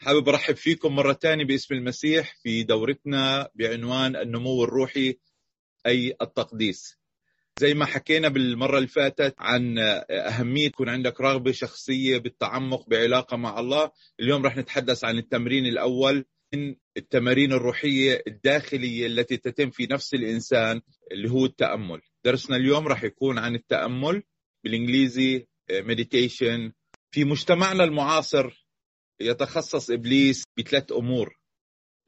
حابب أرحب فيكم مرة ثانية باسم المسيح في دورتنا بعنوان النمو الروحي أي التقديس. زي ما حكينا بالمرة اللي فاتت عن أهمية يكون عندك رغبة شخصية بالتعمق بعلاقة مع الله، اليوم رح نتحدث عن التمرين الأول من التمارين الروحية الداخلية التي تتم في نفس الإنسان اللي هو التأمل. درسنا اليوم رح يكون عن التأمل بالإنجليزي مديتيشن في مجتمعنا المعاصر يتخصص إبليس بثلاث أمور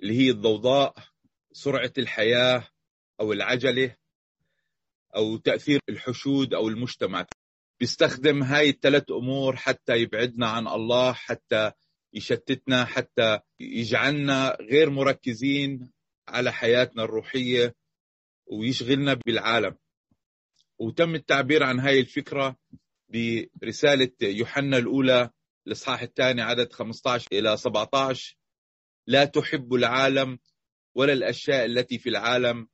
اللي هي الضوضاء سرعة الحياة أو العجلة أو تأثير الحشود أو المجتمع. بيستخدم هاي الثلاث أمور حتى يبعدنا عن الله حتى يشتتنا حتى يجعلنا غير مركزين على حياتنا الروحية ويشغلنا بالعالم. وتم التعبير عن هاي الفكرة برسالة يوحنا الأولى الاصحاح الثاني عدد 15 إلى 17 لا تحب العالم ولا الأشياء التي في العالم.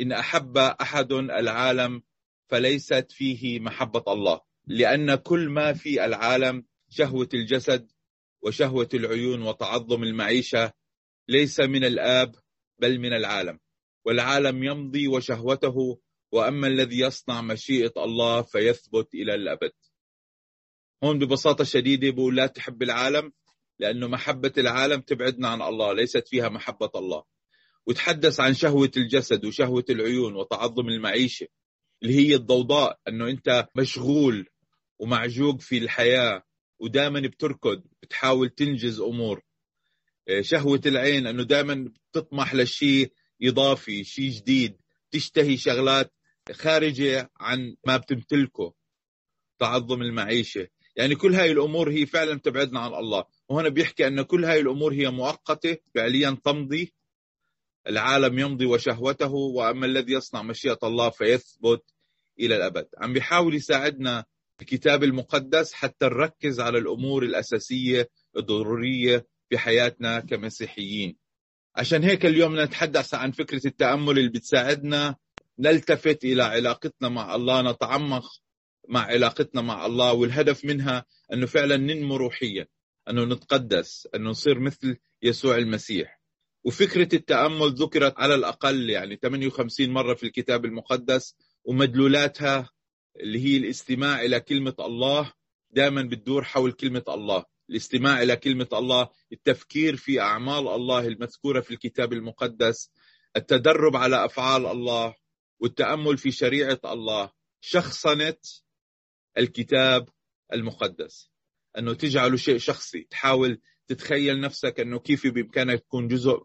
إن أحب أحد العالم فليست فيه محبة الله لأن كل ما في العالم شهوة الجسد وشهوة العيون وتعظم المعيشة ليس من الآب بل من العالم. والعالم يمضي وشهوته وأما الذي يصنع مشيئة الله فيثبت إلى الأبد. هون ببساطة شديدة بقول لا تحب العالم لأنه محبة العالم تبعدنا عن الله ليست فيها محبة الله. وتحدث عن شهوة الجسد وشهوة العيون وتعظم المعيشة اللي هي الضوضاء إنه أنت مشغول ومعجوق في الحياة ودائما بتركض بتحاول تنجز أمور. آه، شهوة العين إنه دائما بتطمح لشيء إضافي شيء جديد تشتهي شغلات خارجة عن ما بتمتلكه. تعظم المعيشة. يعني كل هاي الأمور هي فعلا تبعدنا عن الله. وهنا بيحكي أن كل هاي الأمور هي مؤقتة فعليا تمضي. العالم يمضي وشهوته وأما الذي يصنع مشيئة الله فيثبت إلى الأبد. عم بيحاول يساعدنا الكتاب المقدس حتى نركز على الأمور الأساسية الضرورية في حياتنا كمسيحيين. عشان هيك اليوم نتحدث عن فكرة التأمل اللي بتساعدنا نلتفت إلى علاقتنا مع الله نتعمق مع علاقتنا مع الله والهدف منها أنه فعلا ننمو روحيا أنه نتقدس أنه نصير مثل يسوع المسيح. وفكرة التأمل ذكرت على الأقل يعني 58 مرة في الكتاب المقدس ومدلولاتها اللي هي الاستماع إلى كلمة الله دائما بتدور حول كلمة الله. الاستماع إلى كلمة الله التفكير في أعمال الله المذكورة في الكتاب المقدس التدرب على أفعال الله والتأمل في شريعة الله. شخصنه الكتاب المقدس. أنه تجعله شيء شخصي تحاول تتخيل نفسك أنه كيف بإمكانك تكون جزء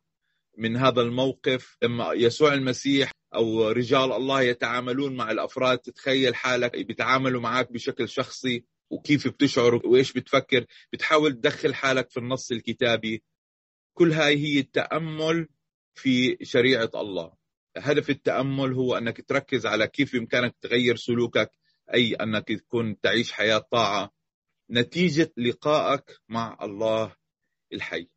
من هذا الموقف. لما يسوع المسيح أو رجال الله يتعاملون مع الأفراد تتخيل حالك بيتعاملوا معك بشكل شخصي وكيف بتشعر وإيش بتفكر. بتحاول تدخل حالك في النص الكتابي. كل هاي هي التأمل في شريعة الله. هدف التأمل هو أنك تركز على كيف بإمكانك تغير سلوكك أي أنك تكون تعيش حياة طاعة نتيجة لقائك مع الله الحي.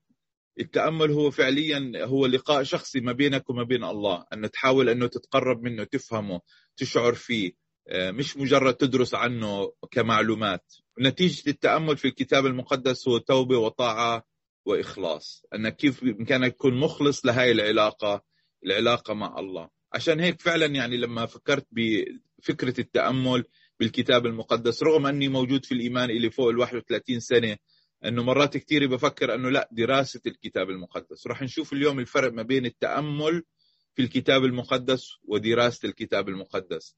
التأمل هو فعليا هو لقاء شخصي ما بينك وما بين الله أن تحاول أنه تتقرب منه تفهمه تشعر فيه. آه، مش مجرد تدرس عنه كمعلومات. نتيجة التأمل في الكتاب المقدس هو توبة وطاعة وإخلاص. أنك كيف بإمكانك تكون مخلص لهذه العلاقة العلاقة مع الله. عشان هيك فعلا يعني لما فكرت بفكرة التأمل بالكتاب المقدس رغم أني موجود في الإيمان إلي فوق ال 31 سنة أنه مرات كثير بفكر أنه لا دراسة الكتاب المقدس. رح نشوف اليوم الفرق ما بين التأمل في الكتاب المقدس ودراسة الكتاب المقدس.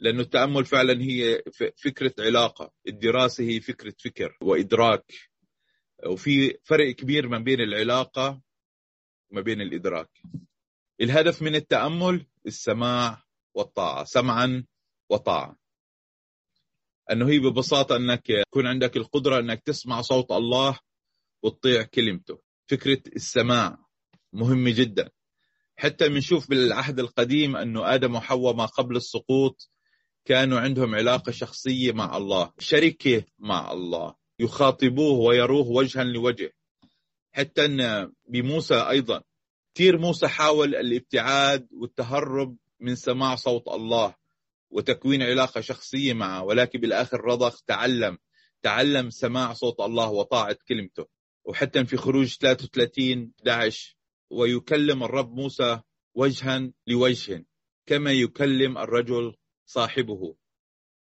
لأنه التأمل فعلا هي فكرة علاقة الدراسة هي فكرة فكر وإدراك. وفي فرق كبير ما بين العلاقة وما بين الإدراك. الهدف من التأمل السماع والطاعة سمعا وطاعة. أنه هي ببساطة أنك يكون عندك القدرة أنك تسمع صوت الله وتطيع كلمته. فكرة السماع مهمة جدا. حتى بنشوف بالعهد القديم أنه آدم وحواء ما قبل السقوط كانوا عندهم علاقة شخصية مع الله شركة مع الله يخاطبوه ويروه وجها لوجه حتى بموسى أيضا كثير موسى حاول الابتعاد والتهرب من سماع صوت الله وتكوين علاقة شخصية معه ولكن بالآخر رضخ تعلم تعلم سماع صوت الله وطاعة كلمته. وحتى في خروج 33 11 ويكلم الرب موسى وجها لوجه كما يكلم الرجل صاحبه.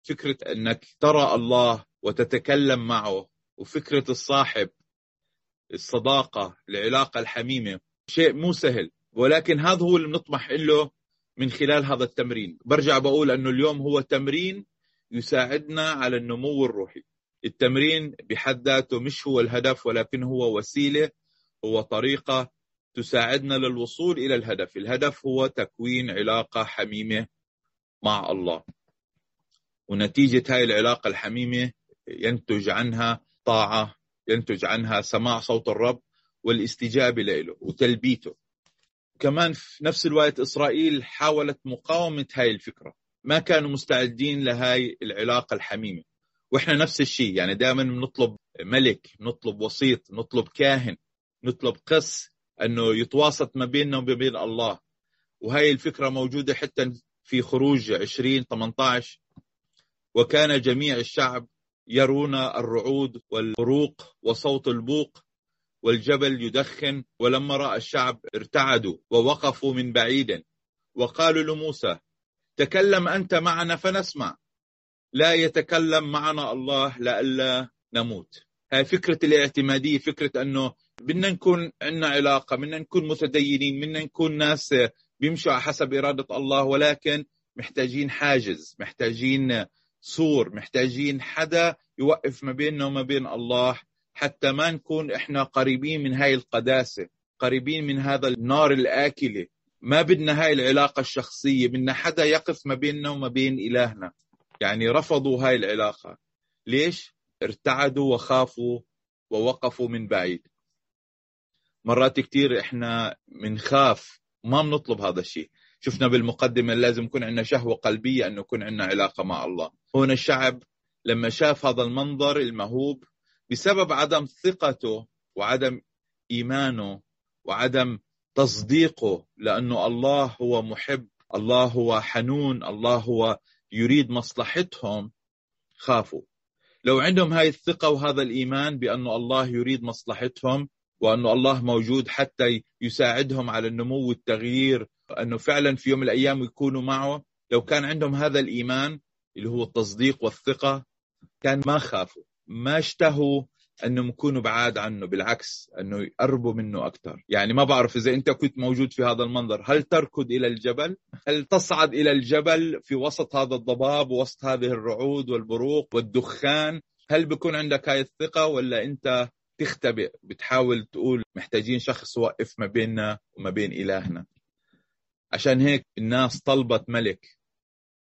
فكرة أنك ترى الله وتتكلم معه وفكرة الصاحب الصداقة العلاقة الحميمة شيء مو سهل. ولكن هذا هو اللي بنطمح له من خلال هذا التمرين. برجع بقول أنه اليوم هو تمرين يساعدنا على النمو الروحي. التمرين بحد ذاته مش هو الهدف ولكن هو وسيلة هو طريقة تساعدنا للوصول إلى الهدف. الهدف هو تكوين علاقة حميمة مع الله. ونتيجة هاي العلاقة الحميمة ينتج عنها طاعة ينتج عنها سماع صوت الرب والاستجابة له وتلبيته. كمان في نفس الوقت إسرائيل حاولت مقاومة هاي الفكرة. ما كانوا مستعدين لهاي العلاقة الحميمة. وإحنا نفس الشيء يعني دائما بنطلب ملك نطلب وسيط نطلب كاهن نطلب قس أنه يتواسط ما بيننا وما بين الله. وهي الفكرة موجودة حتى في خروج 20 18 وكان جميع الشعب يرون الرعود والبروق وصوت البوق. والجبل يدخن ولما رأى الشعب ارتعدوا ووقفوا من بعيد. وقالوا لموسى تكلم أنت معنا فنسمع. لا يتكلم معنا الله لئلا نموت. هاي فكرة الاعتمادية فكرة أنه بدنا نكون عندنا علاقة بدنا نكون متدينين بدنا نكون ناس بيمشوا على حسب إرادة الله ولكن محتاجين حاجز محتاجين سور محتاجين حدا يوقف ما بيننا وما بين الله حتى ما نكون إحنا قريبين من هاي القداسة قريبين من هذا النار الآكلة. ما بدنا هاي العلاقة الشخصية بدنا حدا يقف ما بيننا وما بين إلهنا. يعني رفضوا هاي العلاقة. ليش؟ ارتعدوا وخافوا ووقفوا من بعيد. مرات كتير إحنا منخاف ما بنطلب هذا الشيء. شفنا بالمقدمة لازم يكون عندنا شهوة قلبية أنه يكون عندنا علاقة مع الله. هنا الشعب لما شاف هذا المنظر المهوب بسبب عدم ثقته وعدم إيمانه وعدم تصديقه لأنه الله هو محب الله هو حنون الله هو يريد مصلحتهم خافوا. لو عندهم هاي الثقة وهذا الإيمان بأن الله يريد مصلحتهم وأن الله موجود حتى يساعدهم على النمو والتغيير أنه فعلا في يوم من الأيام يكونوا معه لو كان عندهم هذا الإيمان اللي هو التصديق والثقة كان ما خافوا. ما اشتهوا أنهم يكونوا بعاد عنه بالعكس أنه يقربوا منه أكثر يعني ما بعرف إذا أنت كنت موجود في هذا المنظر هل تركض إلى الجبل؟ هل تصعد إلى الجبل في وسط هذا الضباب وسط هذه الرعود والبروق والدخان؟ هل بكون عندك هاي الثقة ولا أنت تختبئ بتحاول تقول محتاجين شخص يوقف ما بيننا وما بين إلهنا؟ عشان هيك الناس طلبت ملك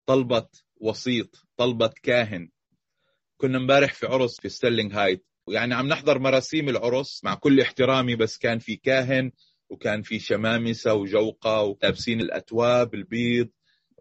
طلبت وسيط طلبت كاهن. كنا امبارح في عرس في Sterling Heights. يعني عم نحضر مراسيم العرس مع كل احترامي بس كان في كاهن وكان في شمامسة وجوقة ولابسين الأتواب البيض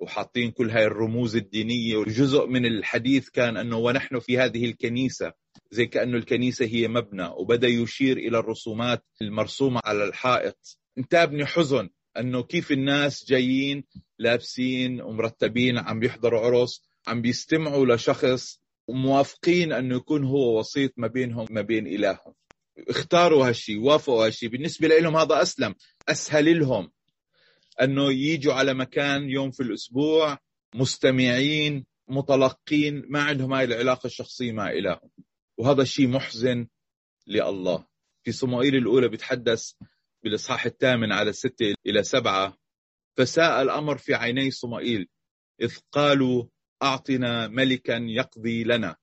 وحاطين كل هاي الرموز الدينية. وجزء من الحديث كان أنه ونحن في هذه الكنيسة زي كأنه الكنيسة هي مبنى وبدأ يشير إلى الرسومات المرسومة على الحائط. انتابني حزن أنه كيف الناس جايين لابسين ومرتبين عم بيحضروا عرس عم بيستمعوا لشخص وموافقين أنه يكون هو وسيط ما بينهم ما بين إلههم. اختاروا هالشيء وافقوا هالشيء بالنسبة لهم هذا أسلم. أسهل لهم أنه يجوا على مكان يوم في الأسبوع مستمعين متلقين ما عندهم هاي العلاقة الشخصية مع إلههم. وهذا الشيء محزن لله. في صموئيل الأولى بيتحدث بالإصحاح الثامن على ستة إلى سبعة فساء الأمر في عيني صموئيل إذ قالوا أعطنا ملكا يقضي لنا.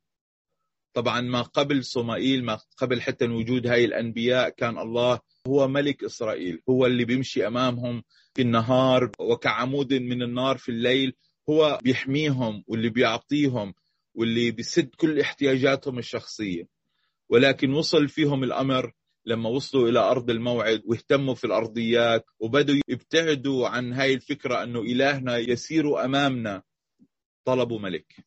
طبعا ما قبل صمائيل ما قبل حتى وجود هاي الأنبياء كان الله هو ملك إسرائيل هو اللي بيمشي أمامهم في النهار وكعمود من النار في الليل هو بيحميهم واللي بيعطيهم واللي بيسد كل احتياجاتهم الشخصية. ولكن وصل فيهم الأمر لما وصلوا إلى أرض الموعد واهتموا في الأرضيات وبدوا يبتعدوا عن هاي الفكرة أنه إلهنا يسير أمامنا. طلبوا ملك.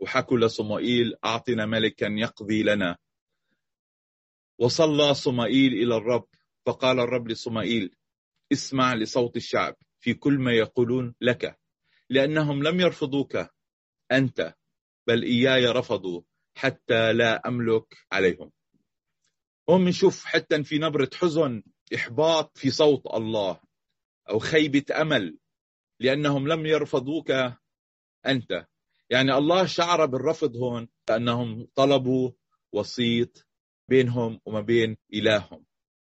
وحكوا لصمائيل أعطنا ملكا يقضي لنا. وصلى صمائيل إلى الرب فقال الرب لصمائيل اسمع لصوت الشعب في كل ما يقولون لك لأنهم لم يرفضوك أنت بل إياي رفضوا حتى لا أملك عليهم. هون بنشوف حتى في نبرة حزن إحباط في صوت الله أو خيبة أمل لأنهم لم يرفضوك أنت. يعني الله شعر بالرفض هون لأنهم طلبوا وسيط بينهم وما بين إلههم.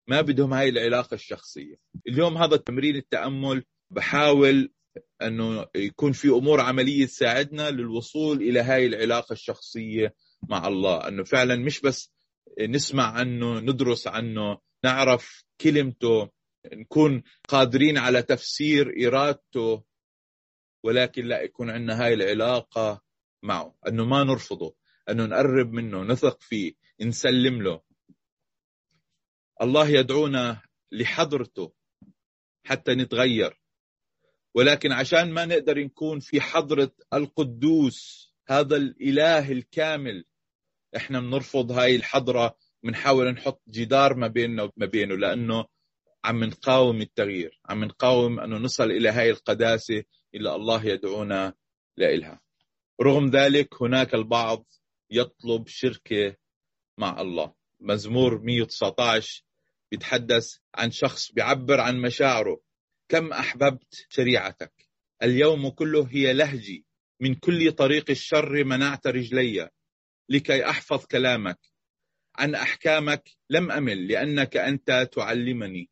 ما بدهم هاي العلاقة الشخصية. اليوم هذا التمرين التأمل بحاول أنه يكون في أمور عملية تساعدنا للوصول إلى هاي العلاقة الشخصية مع الله. أنه فعلا مش بس نسمع عنه ندرس عنه نعرف كلمته نكون قادرين على تفسير إرادته ولكن لا يكون عندنا هاي العلاقة معه أنه ما نرفضه أنه نقرب منه نثق فيه نسلم له. الله يدعونا لحضرته حتى نتغير. ولكن عشان ما نقدر نكون في حضرة القدوس هذا الإله الكامل إحنا بنرفض هاي الحضرة بنحاول نحط جدار ما بيننا وما بينه لأنه عم نقاوم التغيير عم نقاوم أنه نصل إلى هاي القداسة اللي الله يدعونا لإلها. رغم ذلك هناك البعض يطلب شركة مع الله. مزمور 119 بيتحدث عن شخص بيعبر عن مشاعره. كم أحببت شريعتك؟ اليوم كله هي لهجي. من كل طريق الشر منعت رجلي. لكي أحفظ كلامك عن أحكامك لم أمل لأنك أنت تعلمني.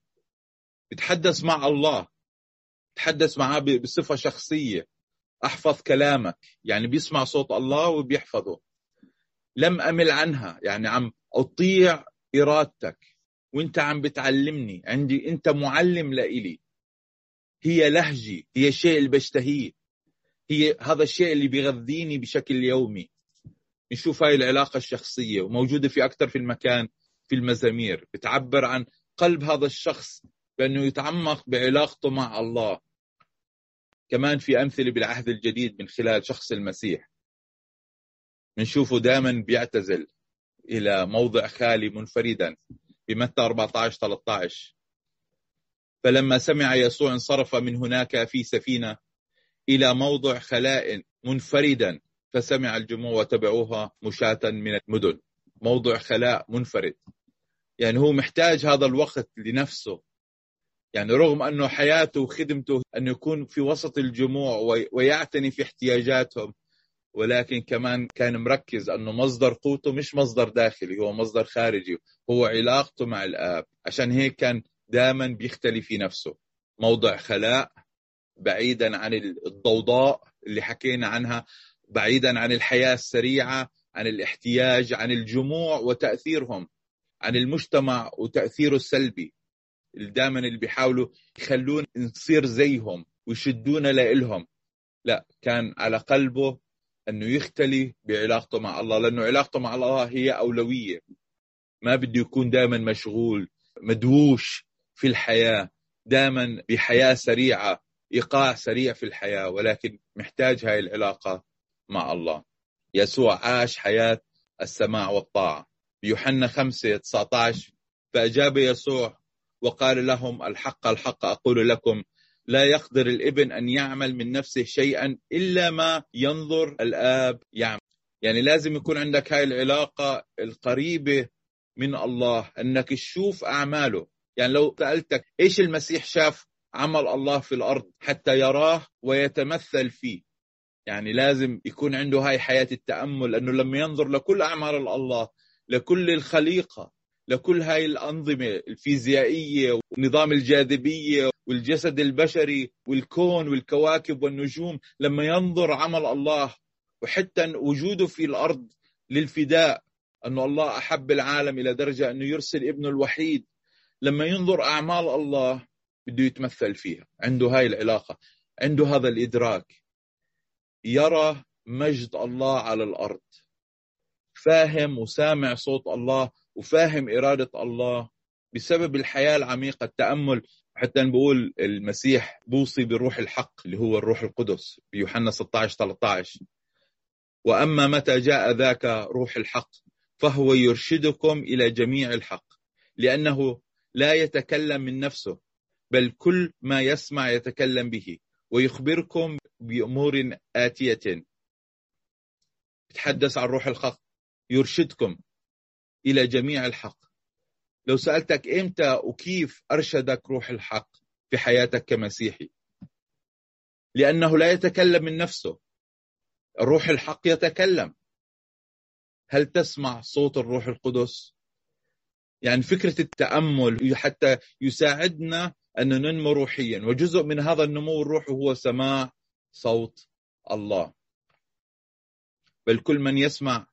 بتحدث مع الله. تحدث معاه بصفة شخصية. أحفظ كلامك. يعني بيسمع صوت الله وبيحفظه. لم أمل عنها. يعني عم أطيع إرادتك. وأنت عم بتعلمني. عندي أنت معلم لإلي. هي لهجي هي الشيء اللي بشتهيه. هي هذا الشيء اللي بيغذيني بشكل يومي. نشوف هاي العلاقة الشخصية. وموجودة في أكثر في المكان في المزامير. بتعبر عن قلب هذا الشخص بأنه يتعمق بعلاقته مع الله. كمان في أمثلة بالعهد الجديد من خلال شخص المسيح. بنشوفه دائما بيعتزل إلى موضع خالي منفردا بمتى 14 13 فلما سمع يسوع انصرف من هناك في سفينة إلى موضع خلاء منفردا فسمع الجموع وتبعوها مشاة من المدن. موضع خلاء منفرد. يعني هو محتاج هذا الوقت لنفسه. يعني رغم أنه حياته وخدمته أنه يكون في وسط الجموع ويعتني في احتياجاتهم ولكن كمان كان مركز أنه مصدر قوته مش مصدر داخلي هو مصدر خارجي هو علاقته مع الآب. عشان هيك كان دائما بيختلي في نفسه. موضع خلاء بعيدا عن الضوضاء اللي حكينا عنها بعيدا عن الحياة السريعة عن الاحتياج عن الجموع وتأثيرهم عن المجتمع وتأثيره السلبي. دائما اللي بيحاولوا يخلون نصير زيهم ويشدونا لإلهم. لا كان على قلبه أنه يختلي بعلاقته مع الله لأنه علاقته مع الله هي أولوية. ما بده يكون دائما مشغول مدووش في الحياة دائما بحياة سريعة إيقاع سريع في الحياة ولكن محتاج هاي العلاقة مع الله. يسوع عاش حياة السماع والطاعة. بيوحنا 5 19 فأجاب يسوع وقال لهم الحق الحق أقول لكم لا يقدر الإبن أن يعمل من نفسه شيئا إلا ما ينظر الآب يعمل. يعني لازم يكون عندك هاي العلاقة القريبة من الله إنك تشوف أعماله. يعني لو سألتك إيش المسيح شاف عمل الله في الأرض حتى يراه ويتمثل فيه؟ يعني لازم يكون عنده هاي حياة التأمل لأنه لما ينظر لكل أعمال الله لكل الخليقة لكل هاي الأنظمة الفيزيائية ونظام الجاذبية والجسد البشري والكون والكواكب والنجوم لما ينظر عمل الله وحتى وجوده في الأرض للفداء أن الله أحب العالم إلى درجة أنه يرسل ابنه الوحيد. لما ينظر أعمال الله بده يتمثل فيها. عنده هاي العلاقة. عنده هذا الإدراك. يرى مجد الله على الأرض. فاهم وسامع صوت الله وفاهم إرادة الله بسبب الحياة العميقة التأمل. حتى نقول المسيح بوصي بالروح الحق اللي هو الروح القدس بيوحنا 16 13 وأما متى جاء ذاك روح الحق فهو يرشدكم إلى جميع الحق لأنه لا يتكلم من نفسه بل كل ما يسمع يتكلم به ويخبركم بأمور آتية. يتحدث عن روح الحق يرشدكم. إلى جميع الحق. لو سألتك إمتى وكيف أرشدك روح الحق في حياتك كمسيحي؟ لأنه لا يتكلم من نفسه. الروح الحق يتكلم. هل تسمع صوت الروح القدس؟ يعني فكرة التأمل حتى يساعدنا أن ننمو روحيا. وجزء من هذا النمو الروحي هو سماع صوت الله. بل كل من يسمع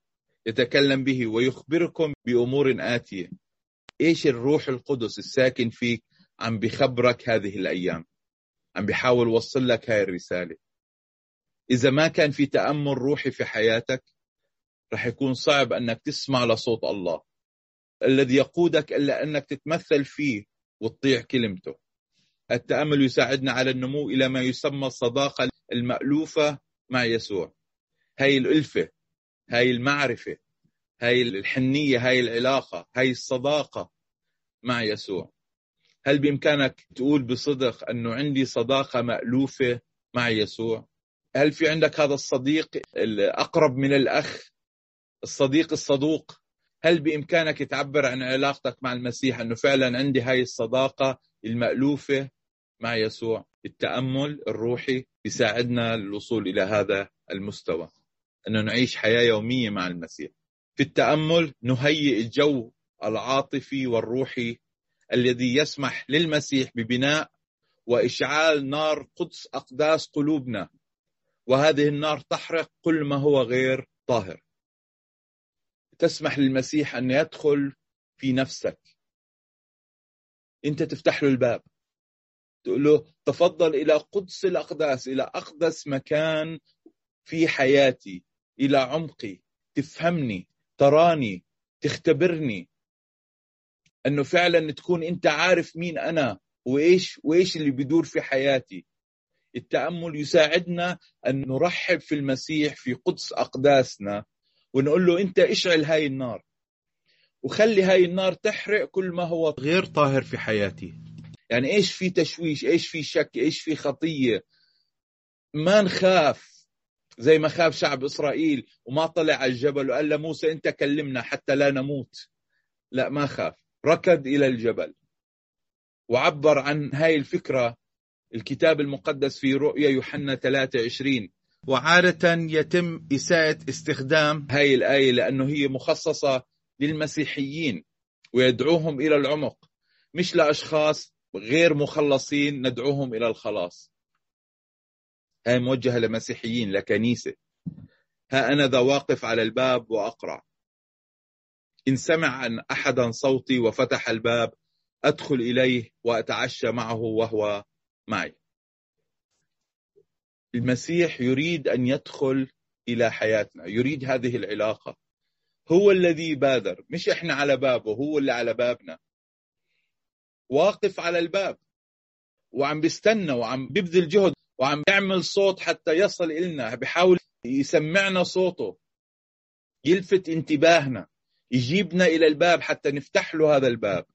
يتكلم به ويخبركم بأمور آتية. إيش الروح القدس الساكن فيك؟ عم بخبرك هذه الأيام. عم بيحاول يوصل لك هاي الرسالة. إذا ما كان في تأمل روحي في حياتك رح يكون صعب أنك تسمع لصوت الله. الذي يقودك إلا أنك تتمثل فيه وتطيع كلمته. التأمل يساعدنا على النمو إلى ما يسمى الصداقة المألوفة مع يسوع. هاي الألفة هاي المعرفة هاي الحنية هاي العلاقة هاي الصداقة مع يسوع. هل بإمكانك تقول بصدق أنه عندي صداقة مألوفة مع يسوع؟ هل في عندك هذا الصديق الأقرب من الأخ الصديق الصدوق؟ هل بإمكانك تعبر عن علاقتك مع المسيح أنه فعلا عندي هاي الصداقة المألوفة مع يسوع؟ التأمل الروحي يساعدنا للوصول إلى هذا المستوى. أنه نعيش حياة يومية مع المسيح. في التأمل نهيئ الجو العاطفي والروحي الذي يسمح للمسيح ببناء وإشعال نار قدس أقداس قلوبنا. وهذه النار تحرق كل ما هو غير طاهر. تسمح للمسيح أن يدخل في نفسك. أنت تفتح له الباب. تقول له تفضل إلى قدس الأقداس إلى أقدس مكان في حياتي. إلى عمقي تفهمني تراني تختبرني. أنه فعلا تكون أنت عارف مين أنا وإيش وإيش اللي بيدور في حياتي. التأمل يساعدنا أن نرحب في المسيح في قدس أقداسنا ونقول له أنت اشعل هاي النار. وخلي هاي النار تحرق كل ما هو غير طاهر في حياتي. يعني إيش في تشويش إيش في شك إيش في خطية. ما نخاف. زي ما خاف شعب إسرائيل وما طلع على الجبل وقال لموسى أنت كلمنا حتى لا نموت. لا ما خاف ركض إلى الجبل وعبر عن هاي الفكرة الكتاب المقدس في رؤيا يوحنا 23 وعادة يتم إساءة استخدام هاي الآية لأنه هي مخصصة للمسيحيين ويدعوهم إلى العمق مش لأشخاص غير مخلصين ندعوهم إلى الخلاص. هاي موجهة لمسيحيين لكنيسة. ها أنا ذا واقف على الباب وأقرع إن سمع عن أحدا صوتي وفتح الباب أدخل إليه وأتعشى معه وهو معي. المسيح يريد أن يدخل إلى حياتنا يريد هذه العلاقة. هو الذي بادر مش إحنا على بابه هو اللي على بابنا. واقف على الباب وعم بيستنى وعم بيبذل جهد. وعم بيعمل صوت حتى يصل إلنا بحاول يسمعنا صوته يلفت انتباهنا يجيبنا إلى الباب حتى نفتح له هذا الباب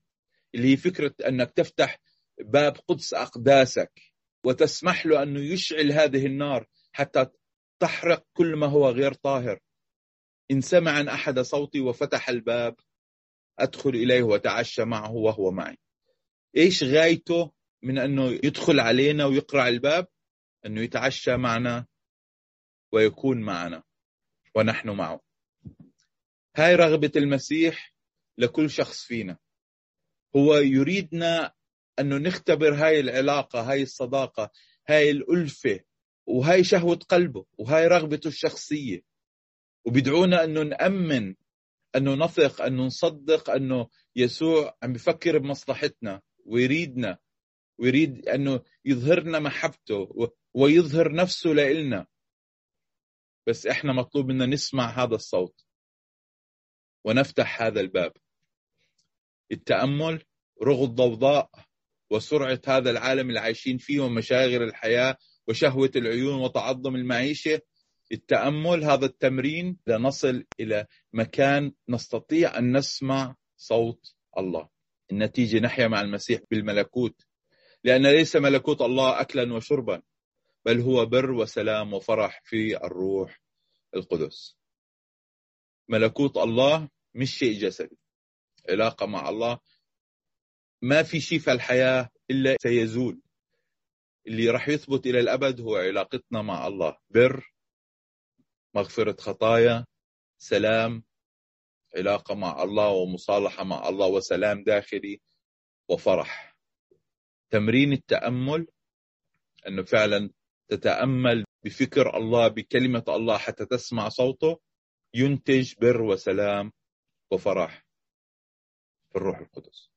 اللي هي فكرة أنك تفتح باب قدس أقداسك وتسمح له أنه يشعل هذه النار حتى تحرق كل ما هو غير طاهر. إن سمع أحد صوتي وفتح الباب أدخل إليه وتعشى معه وهو معي. إيش غايته من أنه يدخل علينا ويقرع الباب؟ أنه يتعشى معنا ويكون معنا ونحن معه. هاي رغبة المسيح لكل شخص فينا. هو يريدنا أنه نختبر هاي العلاقة هاي الصداقة هاي الألفة وهاي شهوة قلبه وهاي رغبته الشخصية. وبيدعونا أنه نأمن أنه نثق أنه نصدق أنه يسوع عم بفكر بمصلحتنا ويريدنا ويريد أنه يظهرنا محبته ويظهر نفسه لإلنا. بس إحنا مطلوب منا نسمع هذا الصوت ونفتح هذا الباب. التأمل رغم الضوضاء وسرعة هذا العالم اللي عايشين فيه ومشاغل الحياة وشهوة العيون وتعظم المعيشة. التأمل هذا التمرين لنصل إلى مكان نستطيع أن نسمع صوت الله. النتيجة نحيا مع المسيح بالملكوت. لأن ليس ملكوت الله أكلا وشربا بل هو بر وسلام وفرح في الروح القدس. ملكوت الله مش شيء جسدي. علاقة مع الله ما في شيء في الحياة إلا سيزول. اللي راح يثبت إلى الأبد هو علاقتنا مع الله. بر مغفرة خطايا سلام علاقة مع الله ومصالحة مع الله وسلام داخلي وفرح. تمرين التأمل أنه فعلا تتأمل بفكر الله بكلمة الله حتى تسمع صوته ينتج بر وسلام وفرح في الروح القدس.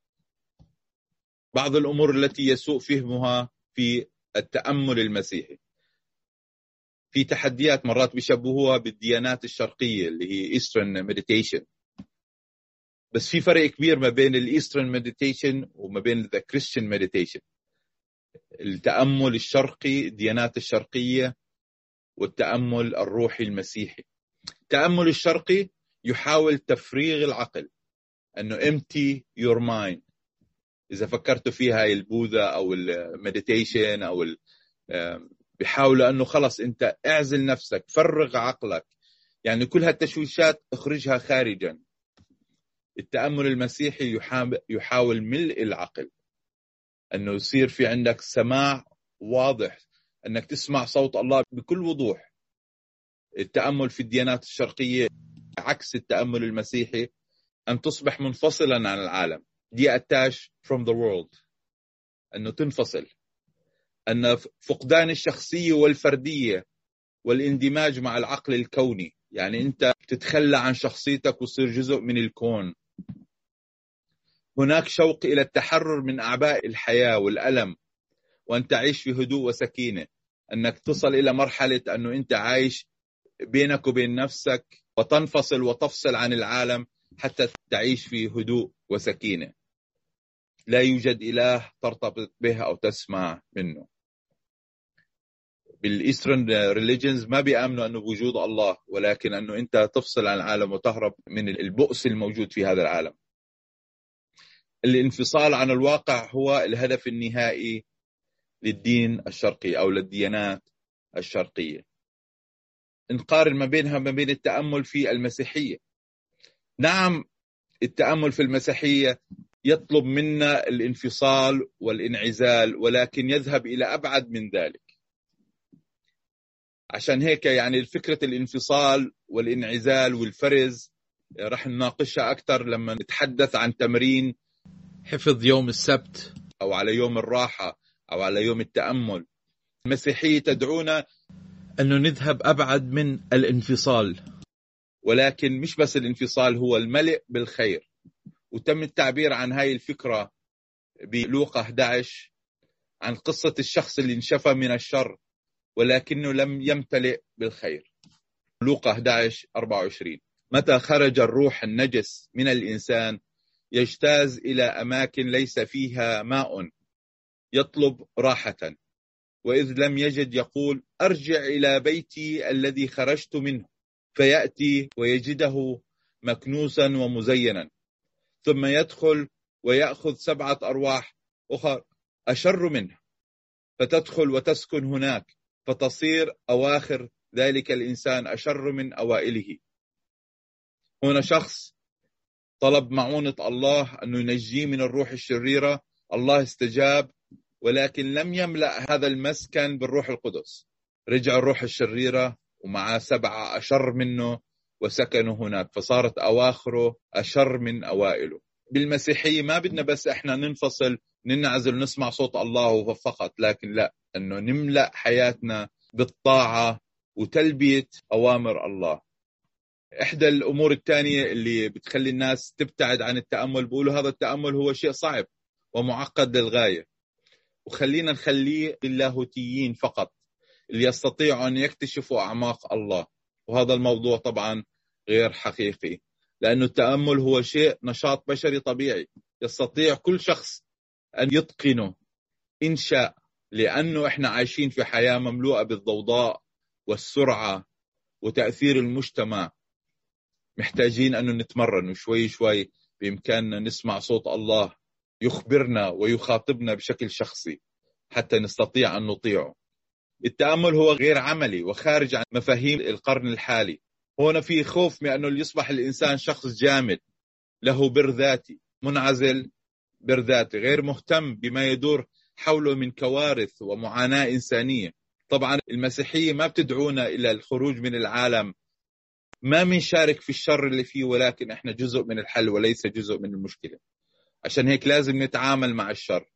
بعض الأمور التي يسوء فهمها في التأمل المسيحي. في تحديات مرات بيشبهوها بالديانات الشرقية اللي هي Eastern meditation بس في فرق كبير ما بين ال Eastern meditation وما بين the Christian meditation. التأمل الشرقي الديانات الشرقية والتأمل الروحي المسيحي. التأمل الشرقي يحاول تفريغ العقل إنه empty your mind. إذا فكرتوا فيها البوذا أو ال meditation أو بيحاولوا إنه خلص أنت اعزل نفسك فرغ عقلك. يعني كل هالتشويشات اخرجها خارجا. التأمل المسيحي يحاول ملء العقل. أنه يصير في عندك سماع واضح أنك تسمع صوت الله بكل وضوح. التأمل في الديانات الشرقية عكس التأمل المسيحي أن تصبح منفصلا عن العالم. دي اتاش from the world. أنه تنفصل. أن فقدان الشخصية والفردية والاندماج مع العقل الكوني. يعني أنت تتخلى عن شخصيتك وتصير جزء من الكون. هناك شوق إلى التحرر من أعباء الحياة والألم وأن تعيش في هدوء وسكينة أنك تصل إلى مرحلة أنه أنت عايش بينك وبين نفسك وتنفصل وتفصل عن العالم حتى تعيش في هدوء وسكينة. لا يوجد إله ترتبط به أو تسمع منه. بال Eastern religions ما بيأمنوا انه بوجود الله ولكن أنه أنت تفصل عن العالم وتهرب من البؤس الموجود في هذا العالم. الانفصال عن الواقع هو الهدف النهائي للدين الشرقي أو للديانات الشرقية. نقارن ما بينها ما بين التأمل في المسيحية. نعم التأمل في المسيحية يطلب منا الانفصال والانعزال ولكن يذهب إلى أبعد من ذلك. عشان هيك يعني فكره الانفصال والانعزال والفرز رح نناقشها أكثر لما نتحدث عن تمرين حفظ يوم السبت أو على يوم الراحة أو على يوم التأمل. المسيحية تدعونا انه نذهب أبعد من الانفصال. ولكن مش بس الانفصال هو الملء بالخير. وتم التعبير عن هاي الفكرة بلوقا 11 عن قصة الشخص اللي انشفى من الشر ولكنه لم يمتلئ بالخير. لوقا 11 24 متى خرج الروح النجس من الإنسان؟ يجتاز إلى أماكن ليس فيها ماء يطلب راحة. وإذ لم يجد يقول أرجع إلى بيتي الذي خرجت منه. فيأتي ويجده مكنوسا ومزينا. ثم يدخل ويأخذ سبعة أرواح أخر أشر منه فتدخل وتسكن هناك. فتصير أواخر ذلك الإنسان أشر من أوائله. هنا شخص طلب معونة الله أنه ينجيه من الروح الشريرة. الله استجاب ولكن لم يملأ هذا المسكن بالروح القدس. رجع الروح الشريرة ومعه سبعة أشر منه وسكنوا هناك. فصارت أواخره أشر من أوائله. بالمسيحية ما بدنا بس إحنا ننفصل ننعزل نسمع صوت الله فقط. لكن لا أنه نملأ حياتنا بالطاعة وتلبية أوامر الله. إحدى الأمور الثانية اللي بتخلي الناس تبتعد عن التأمل بيقولوا هذا التأمل هو شيء صعب ومعقد للغاية. وخلينا نخليه للاهوتيين فقط اللي يستطيعوا أن يكتشفوا أعماق الله. وهذا الموضوع طبعا غير حقيقي لأنه التأمل هو شيء نشاط بشري طبيعي. يستطيع كل شخص أن يتقنه. إن شاء لأنه إحنا عايشين في حياة مملوءة بالضوضاء والسرعة وتأثير المجتمع. محتاجين انه نتمرن وشوي شوي بامكاننا نسمع صوت الله يخبرنا ويخاطبنا بشكل شخصي حتى نستطيع أن نطيعه. التأمل هو غير عملي وخارج عن مفاهيم القرن الحالي. هنا في خوف من أنه يصبح الإنسان شخص جامد له بر ذاتي منعزل برذاته غير مهتم بما يدور حوله من كوارث ومعاناة إنسانية طبعا المسيحية ما بتدعونا إلى الخروج من العالم ما بنشارك في الشر اللي فيه ولكن إحنا جزء من الحل وليس جزء من المشكلة. عشان هيك لازم نتعامل مع الشر.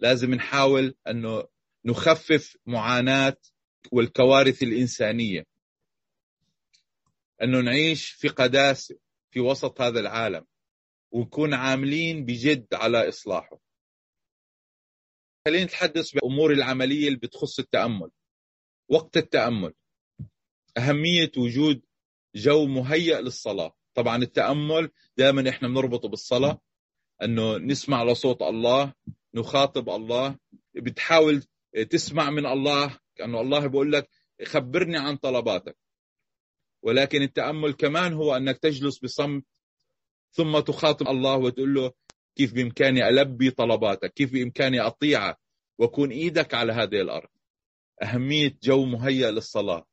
لازم نحاول أنه نخفف معاناة والكوارث الإنسانية. أنه نعيش في قداسة في وسط هذا العالم ونكون عاملين بجد على إصلاحه. خلينا نتحدث بأمور العملية اللي بتخص التأمل. وقت التأمل. أهمية وجود جو مهيأ للصلاة. طبعا التأمل دائما إحنا بنربطه بالصلاة أنه نسمع لصوت الله نخاطب الله بتحاول تسمع من الله كأنه الله بيقول لك خبرني عن طلباتك. ولكن التأمل كمان هو أنك تجلس بصمت ثم تخاطب الله وتقول له كيف بإمكاني ألبي طلباتك كيف بإمكاني أطيعك وأكون إيدك على هذه الأرض. أهمية جو مهيأ للصلاة.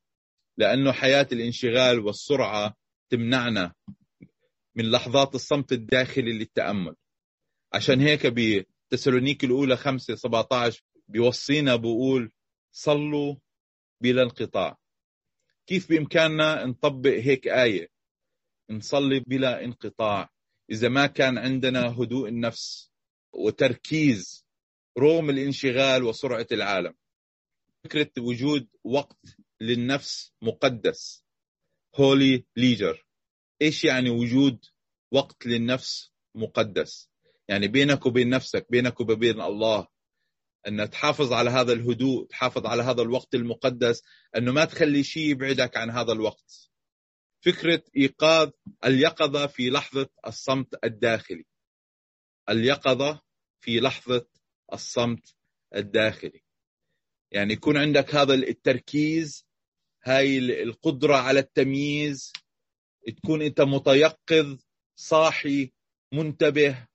لأنه حياة الانشغال والسرعة تمنعنا من لحظات الصمت الداخلي للتأمل. عشان هيك بتسالونيك الأولى 5 17 بيوصينا بقول صلوا بلا انقطاع. كيف بإمكاننا نطبق هيك آية؟ نصلي بلا انقطاع. إذا ما كان عندنا هدوء النفس وتركيز رغم الانشغال وسرعة العالم. فكرة وجود وقت للنفس مقدس هولي ليجر إيش يعني وجود وقت للنفس مقدس؟ يعني بينك وبين نفسك بينك وبين الله أن تحافظ على هذا الهدوء تحافظ على هذا الوقت المقدس أنه ما تخلي شيء يبعدك عن هذا الوقت. فكرة إيقاظ اليقظة في لحظة الصمت الداخلي. اليقظة في لحظة الصمت الداخلي. يعني يكون عندك هذا التركيز هاي القدرة على التمييز تكون أنت متيقظ صاحي منتبه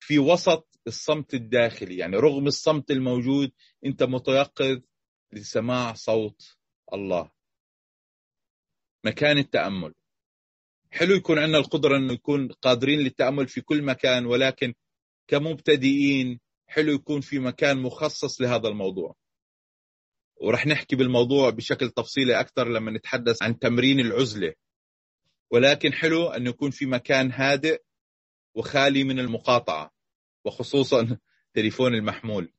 في وسط الصمت الداخلي. يعني رغم الصمت الموجود أنت متيقظ لسماع صوت الله. مكان التأمل. حلو يكون عندنا القدرة أنه نكون قادرين للتأمل في كل مكان ولكن كمبتدئين حلو يكون في مكان مخصص لهذا الموضوع. ورح نحكي بالموضوع بشكل تفصيلي أكثر لما نتحدث عن تمرين العزلة. ولكن حلو أن يكون في مكان هادئ وخالي من المقاطعة وخصوصا تليفون المحمول.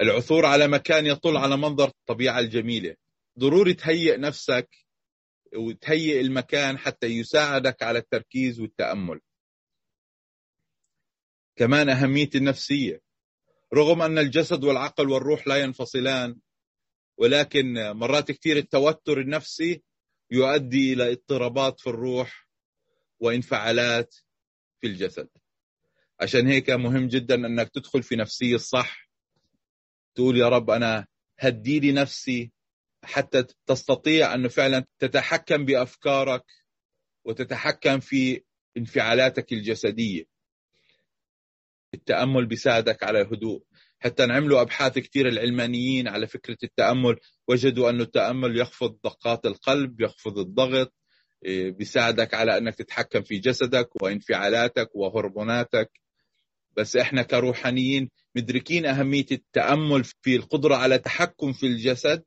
العثور على مكان يطل على منظر الطبيعة الجميلة. ضروري تهيئ نفسك وتهيئ المكان حتى يساعدك على التركيز والتأمل. كمان أهمية النفسية. رغم أن الجسد والعقل والروح لا ينفصلان ولكن مرات كثير التوتر النفسي يؤدي إلى اضطرابات في الروح وانفعالات في الجسد. عشان هيك مهم جدا أنك تدخل في نفسية الصح تقول يا رب أنا هدي لي نفسي حتى تستطيع أنه فعلا تتحكم بأفكارك وتتحكم في انفعالاتك الجسدية. التأمل بيساعدك على الهدوء. حتى نعملوا أبحاث كثير العلمانيين على فكرة التأمل. وجدوا أن التأمل يخفض دقات القلب يخفض الضغط إيه، بيساعدك على أنك تتحكم في جسدك وانفعالاتك وهرموناتك. بس إحنا كروحانيين مدركين أهمية التأمل في القدرة على التحكم في الجسد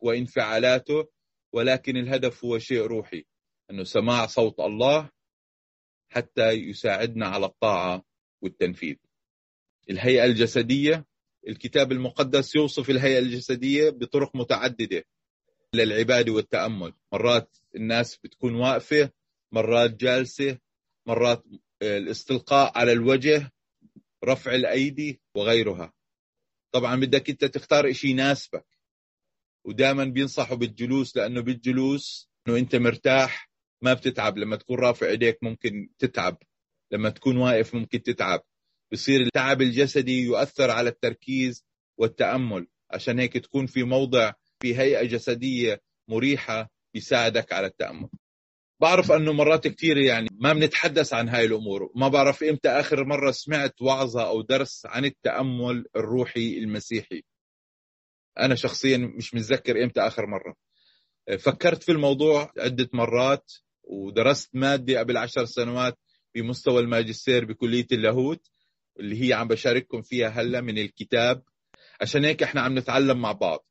وانفعالاته ولكن الهدف هو شيء روحي أنه سماع صوت الله حتى يساعدنا على الطاعة والتنفيذ. الهيئة الجسدية الكتاب المقدس يوصف الهيئة الجسدية بطرق متعددة للعبادة والتأمل. مرات الناس بتكون واقفة مرات جالسة مرات الاستلقاء على الوجه رفع الأيدي وغيرها. طبعا بدك أنت تختار شيء يناسبك. ودائما بينصحوا بالجلوس لأنه بالجلوس أنه أنت مرتاح ما بتتعب. لما تكون رافع إيديك ممكن تتعب. لما تكون واقف ممكن تتعب. بصير التعب الجسدي يؤثر على التركيز والتأمل. عشان هيك تكون في موضع في هيئة جسدية مريحة يساعدك على التأمل. بعرف أنه مرات كثير يعني ما بنتحدث عن هاي الأمور. ما بعرف إمتى آخر مرة سمعت وعظة أو درس عن التأمل الروحي المسيحي. أنا شخصيا مش متذكر إمتى آخر مرة. فكرت في الموضوع عدة مرات ودرست مادة قبل عشر سنوات بمستوى الماجستير بكلية اللاهوت. اللي هي عم بشارككم فيها هلا من الكتاب. عشان هيك إحنا عم نتعلم مع بعض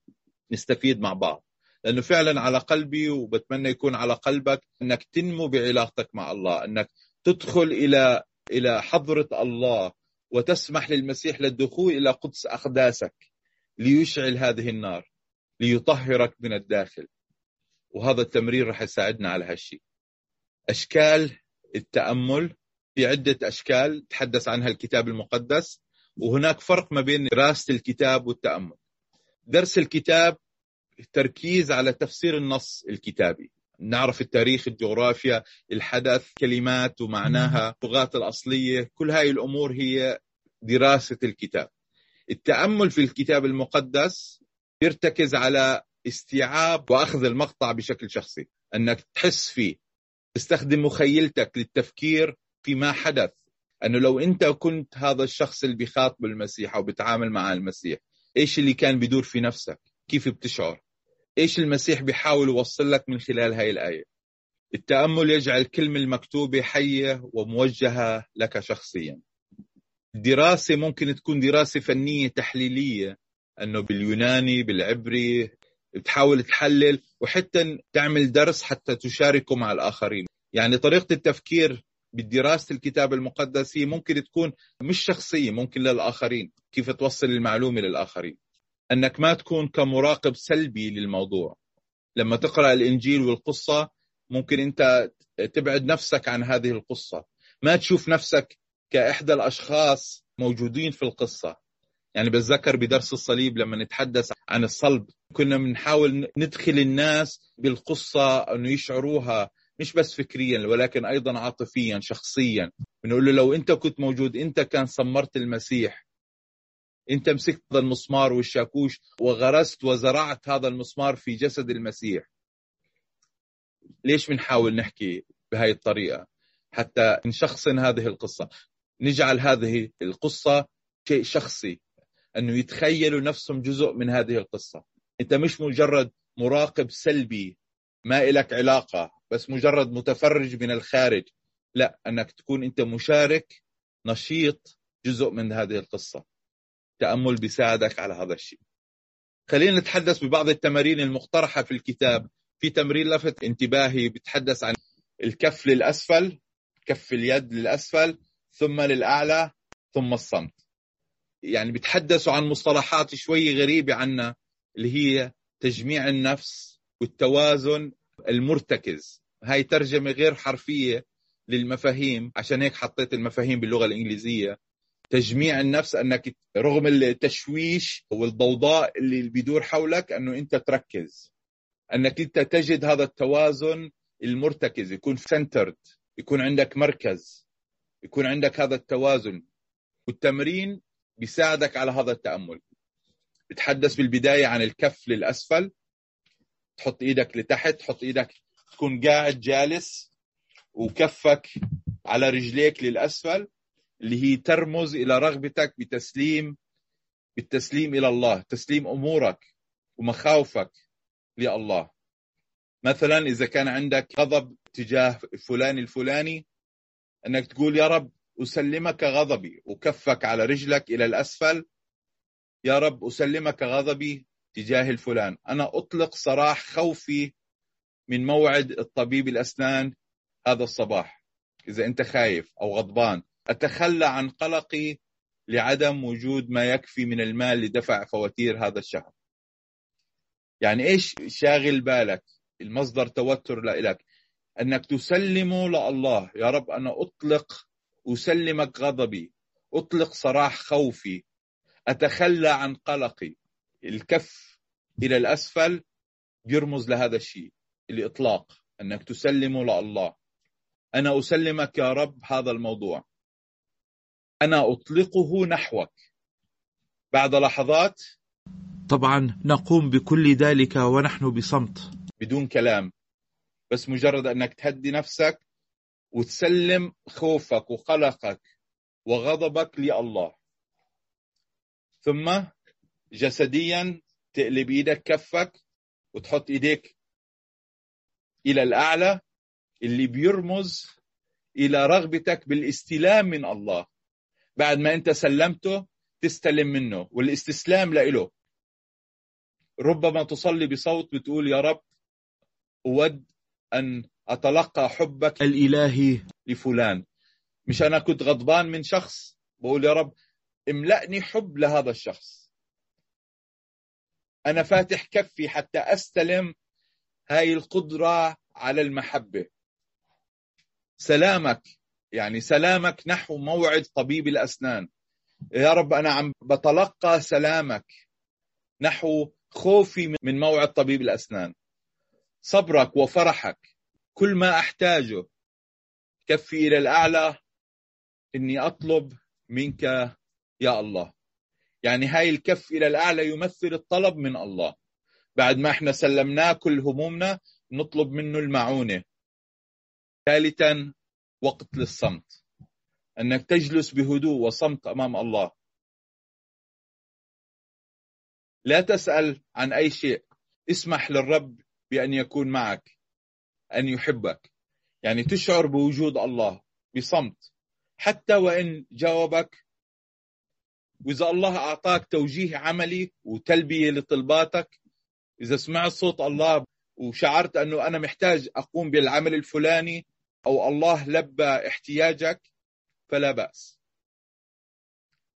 نستفيد مع بعض. لأنه فعلا على قلبي وبتمنى يكون على قلبك إنك تنمو بعلاقتك مع الله إنك تدخل إلى إلى حضرة الله وتسمح للمسيح للدخول إلى قدس أقداسك ليشعل هذه النار ليطهرك من الداخل. وهذا التمرين راح يساعدنا على هالشيء أشكال التأمل في عدة أشكال تحدث عنها الكتاب المقدس وهناك فرق ما بين دراسة الكتاب والتأمل. درس الكتاب تركيز على تفسير النص الكتابي. نعرف التاريخ الجغرافيا الحدث كلمات ومعناها اللغات الأصلية. كل هاي الأمور هي دراسة الكتاب. التأمل في الكتاب المقدس يرتكز على استيعاب وأخذ المقطع بشكل شخصي. أنك تحس فيه. تستخدم مخيلتك للتفكير فيما حدث. أنه لو أنت كنت هذا الشخص اللي بيخاطب المسيح أو بيتعامل مع المسيح إيش اللي كان بيدور في نفسك؟ كيف بتشعر؟ إيش المسيح بيحاول يوصل لك من خلال هاي الآية؟ التأمل يجعل الكلمة المكتوبة حية وموجهة لك شخصيا. الدراسه ممكن تكون دراسة فنية تحليلية أنه باليوناني بالعبري بتحاول تحلل وحتى تعمل درس حتى تشاركه مع الآخرين. يعني طريقة التفكير بدراسة الكتاب المقدس هي ممكن تكون مش شخصية ممكن للآخرين. كيف توصل المعلومة للآخرين؟ أنك ما تكون كمراقب سلبي للموضوع. لما تقرأ الإنجيل والقصة ممكن أنت تبعد نفسك عن هذه القصة. ما تشوف نفسك كإحدى الأشخاص موجودين في القصة. يعني بتذكر بدرس الصليب لما نتحدث عن الصلب كنا بنحاول ندخل الناس بالقصة إنه يشعروها مش بس فكريا ولكن أيضا عاطفيا شخصيا. بنقول له لو أنت كنت موجود أنت كان سمرت المسيح. أنت مسكت هذا المسمار والشاكوش وغرست وزرعت هذا المسمار في جسد المسيح. ليش بنحاول نحكي بهاي الطريقة؟ حتى نشخصن هذه القصة. نجعل هذه القصة شيء شخصي أنه يتخيلوا نفسهم جزء من هذه القصة. أنت مش مجرد مراقب سلبي ما إلك علاقة. بس مجرد متفرج من الخارج. لا أنك تكون أنت مشارك نشيط جزء من هذه القصة. التأمل بيساعدك على هذا الشيء. خلينا نتحدث ببعض التمارين المقترحة في الكتاب. في تمرين لفت انتباهي بيتحدث عن الكف للأسفل كف اليد للأسفل ثم للأعلى ثم الصمت. يعني بيتحدثوا عن مصطلحات شوي غريبة عنا اللي هي تجميع النفس والتوازن المرتكز. هاي ترجمة غير حرفية للمفاهيم. عشان هيك حطيت المفاهيم باللغة الإنجليزية. تجميع النفس أنك رغم التشويش والضوضاء اللي بيدور حولك أنه أنت تركز. أنك أنت تجد هذا التوازن المرتكز. يكون سنترد يكون عندك مركز. يكون عندك هذا التوازن. والتمرين بيساعدك على هذا التأمل. بتحدث بالبداية عن الكف للأسفل. تحط إيدك لتحت تحط إيدك تكون قاعد جالس وكفك على رجليك للأسفل اللي هي ترمز إلى رغبتك بتسليم بالتسليم إلى الله تسليم أمورك ومخاوفك لله. مثلا إذا كان عندك غضب تجاه فلان الفلاني إنك تقول يا رب أسلمك غضبي وكفك على رجلك إلى الأسفل يا رب أسلمك غضبي تجاه الفلان. أنا أطلق سراح خوفي من موعد الطبيب الأسنان هذا الصباح. إذا أنت خايف أو غضبان أتخلى عن قلقي لعدم وجود ما يكفي من المال لدفع فواتير هذا الشهر. يعني إيش شاغل بالك؟ المصدر توتر لك أنك تسلمه لله يا رب أنا أطلق أسلمك غضبي أطلق صراح خوفي أتخلى عن قلقي. الكف إلى الأسفل يرمز لهذا الشيء. الإطلاق أنك تسلمه لله. أنا أسلمك يا رب هذا الموضوع. أنا أطلقه نحوك. بعد لحظات. طبعا نقوم بكل ذلك ونحن بصمت. بدون كلام. بس مجرد أنك تهدي نفسك وتسلم خوفك وقلقك وغضبك لله. ثم جسديا تقلب إيدك كفك وتحط إيديك إلى الأعلى اللي بيرمز إلى رغبتك بالاستلام من الله. بعد ما أنت سلمته تستلم منه والاستسلام لإله ربما تصلي بصوت بتقول يا رب أود أن أتلقى حبك الإلهي لفلان. مش أنا كنت غضبان من شخص؟ بقول يا رب املأني حب لهذا الشخص. أنا فاتح كفي حتى أستلم هاي القدرة على المحبة. سلامك يعني سلامك نحو موعد طبيب الأسنان. يا رب أنا عم بتلقى سلامك نحو خوفي من موعد طبيب الأسنان. صبرك وفرحك كل ما أحتاجه. كفي إلى الأعلى إني أطلب منك يا الله. يعني هاي الكف إلى الأعلى يمثل الطلب من الله. بعد ما إحنا سلمناه كل همومنا نطلب منه المعونة. ثالثا وقت للصمت. أنك تجلس بهدوء وصمت أمام الله. لا تسأل عن أي شيء. اسمح للرب بأن يكون معك أن يحبك. يعني تشعر بوجود الله بصمت. حتى وإن جاوبك وإذا الله أعطاك توجيه عملي وتلبية لطلباتك إذا سمعت صوت الله وشعرت أنه أنا محتاج أقوم بالعمل الفلاني أو الله لبى احتياجك فلا بأس.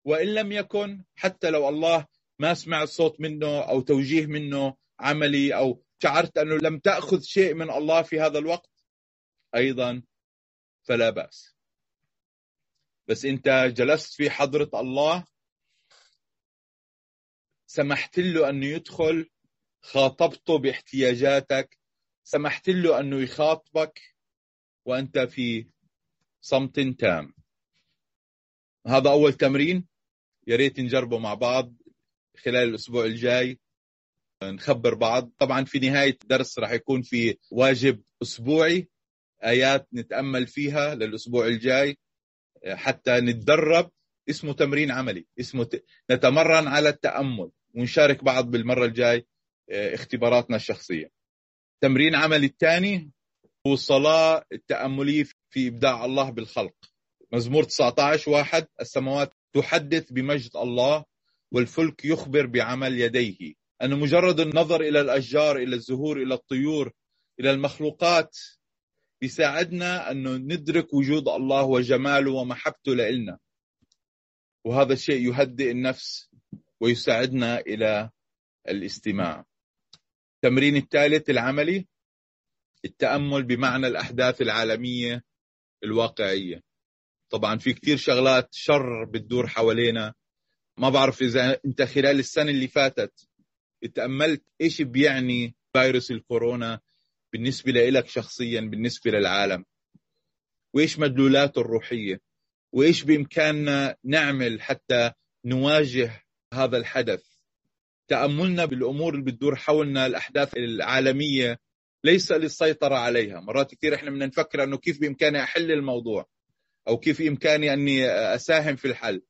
وإن لم يكن حتى لو الله ما سمعت صوت منه أو توجيه منه عملي أو شعرت أنه لم تأخذ شيء من الله في هذا الوقت أيضا فلا بأس. بس أنت جلست في حضرة الله سمحت له أنه يدخل خاطبته باحتياجاتك. سمحت له أنه يخاطبك وأنت في صمت تام. هذا أول تمرين. يا ريت نجربه مع بعض خلال الأسبوع الجاي. نخبر بعض. طبعا في نهاية الدرس راح يكون في واجب أسبوعي. آيات نتأمل فيها للأسبوع الجاي. حتى نتدرب. اسمه تمرين عملي. اسمه ت... نتمرن على التأمل. ونشارك بعض بالمرة الجاي. اختباراتنا الشخصية. تمرين عملي الثاني هو الصلاة التأملية في إبداع الله بالخلق. مزمور 19 واحد السماوات تحدث بمجد الله والفلك يخبر بعمل يديه. أن مجرد النظر إلى الأشجار إلى الزهور إلى الطيور إلى المخلوقات يساعدنا أن ندرك وجود الله وجماله ومحبته لإلنا. وهذا الشيء يهدئ النفس ويساعدنا إلى الاستماع. التمرين الثالث العملي التأمل بمعنى الأحداث العالمية الواقعية. طبعا في كثير شغلات شر بتدور حوالينا. ما بعرف إذا أنت خلال السنة اللي فاتت تأملت إيش بيعني فيروس الكورونا بالنسبة لك شخصيا بالنسبة للعالم. وإيش مدلولاته الروحية؟ وإيش بإمكاننا نعمل حتى نواجه هذا الحدث؟ تأملنا بالأمور اللي بتدور حولنا الأحداث العالمية. ليس للسيطرة عليها. مرات كثير إحنا بدنا نفكر أنه كيف بإمكاني أحل الموضوع أو كيف بإمكاني أني أساهم في الحل.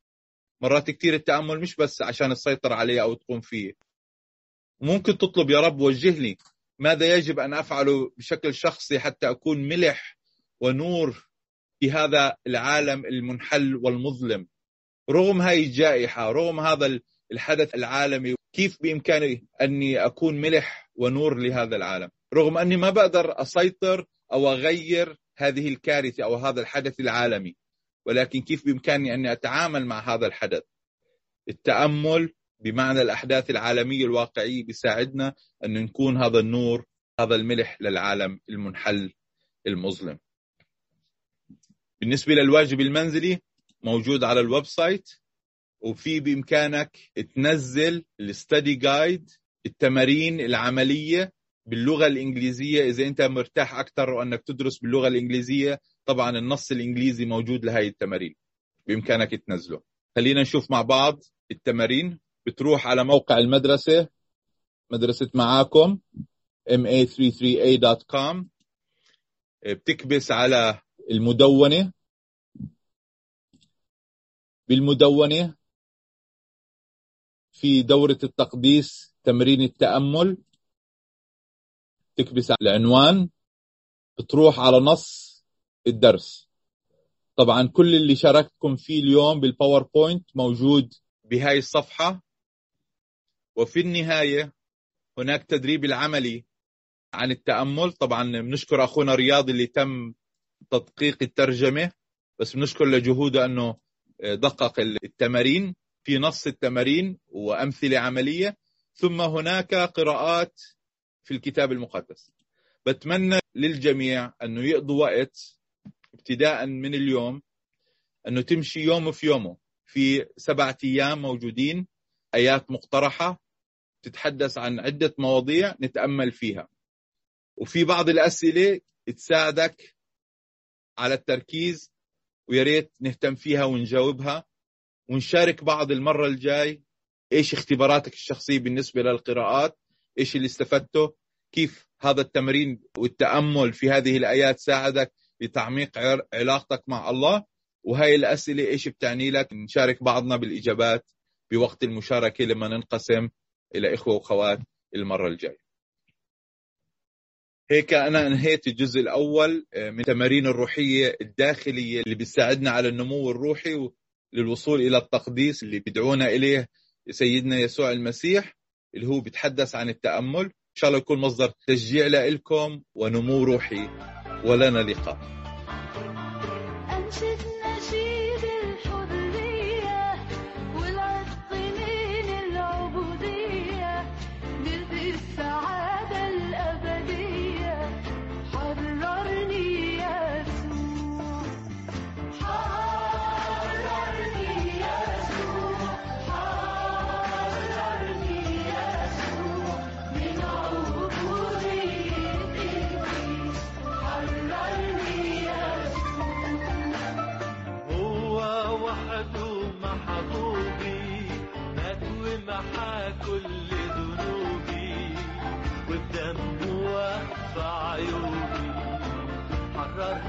مرات كثير التأمل مش بس عشان السيطرة عليه أو تقوم فيه. ممكن تطلب يا رب وجهني ماذا يجب أن أفعله بشكل شخصي حتى أكون ملح ونور في هذا العالم المنحل والمظلم. رغم هاي الجائحة رغم هذا الحدث العالمي كيف بإمكاني أني أكون ملح ونور لهذا العالم؟ رغم أني ما بقدر أسيطر أو أغير هذه الكارثة أو هذا الحدث العالمي ولكن كيف بإمكاني أني أتعامل مع هذا الحدث؟ التأمل بمعنى الأحداث العالمية الواقعية بيساعدنا أن نكون هذا النور هذا الملح للعالم المنحل المظلم. بالنسبة للواجب المنزلي موجود على ال website وفي بإمكانك تنزل ال study guide التمارين العملية باللغة الإنجليزية. إذا أنت مرتاح أكثر وأنك تدرس باللغة الإنجليزية طبعا النص الإنجليزي موجود لهي التمارين بإمكانك تنزله. خلينا نشوف مع بعض التمارين. بتروح على موقع المدرسة مدرسة معاكم ma33a.com بتكبس على المدونة. بالمدونة في دورة التقديس تمرين التأمل. تكبس على العنوان. بتروح على نص الدرس. طبعا كل اللي شاركتكم فيه اليوم بالباوربوينت موجود بهاي الصفحة. وفي النهاية هناك تدريب العملي عن التأمل. طبعا بنشكر أخونا رياض اللي تم تدقيق الترجمة. بس بنشكر لجهوده أنه دقق التمارين في نص التمارين وأمثلة عملية ثم هناك قراءات في الكتاب المقدس. بتمنى للجميع أنه يقضوا وقت ابتداء من اليوم أنه تمشي يوم في يومه. في سبعة أيام موجودين آيات مقترحة تتحدث عن عدة مواضيع نتأمل فيها. وفي بعض الأسئلة تساعدك على التركيز ويا ريت نهتم فيها ونجاوبها. ونشارك بعض المرة الجاي إيش اختباراتك الشخصية بالنسبة للقراءات إيش اللي استفدته كيف هذا التمرين والتأمل في هذه الآيات ساعدك لتعميق علاقتك مع الله. وهي الأسئلة إيش بتعني لك؟ نشارك بعضنا بالإجابات بوقت المشاركة لما ننقسم إلى إخوة وأخوات المرة الجاية. هيك أنا أنهيت الجزء الأول آه، من التمارين الروحية الداخلية اللي بتساعدنا على النمو الروحي للوصول إلى التقديس اللي بيدعونا إليه سيدنا يسوع المسيح اللي هو بيتحدث عن التأمل. إن شاء الله يكون مصدر تشجيع لكم ونمو روحي. ولنا لقاء.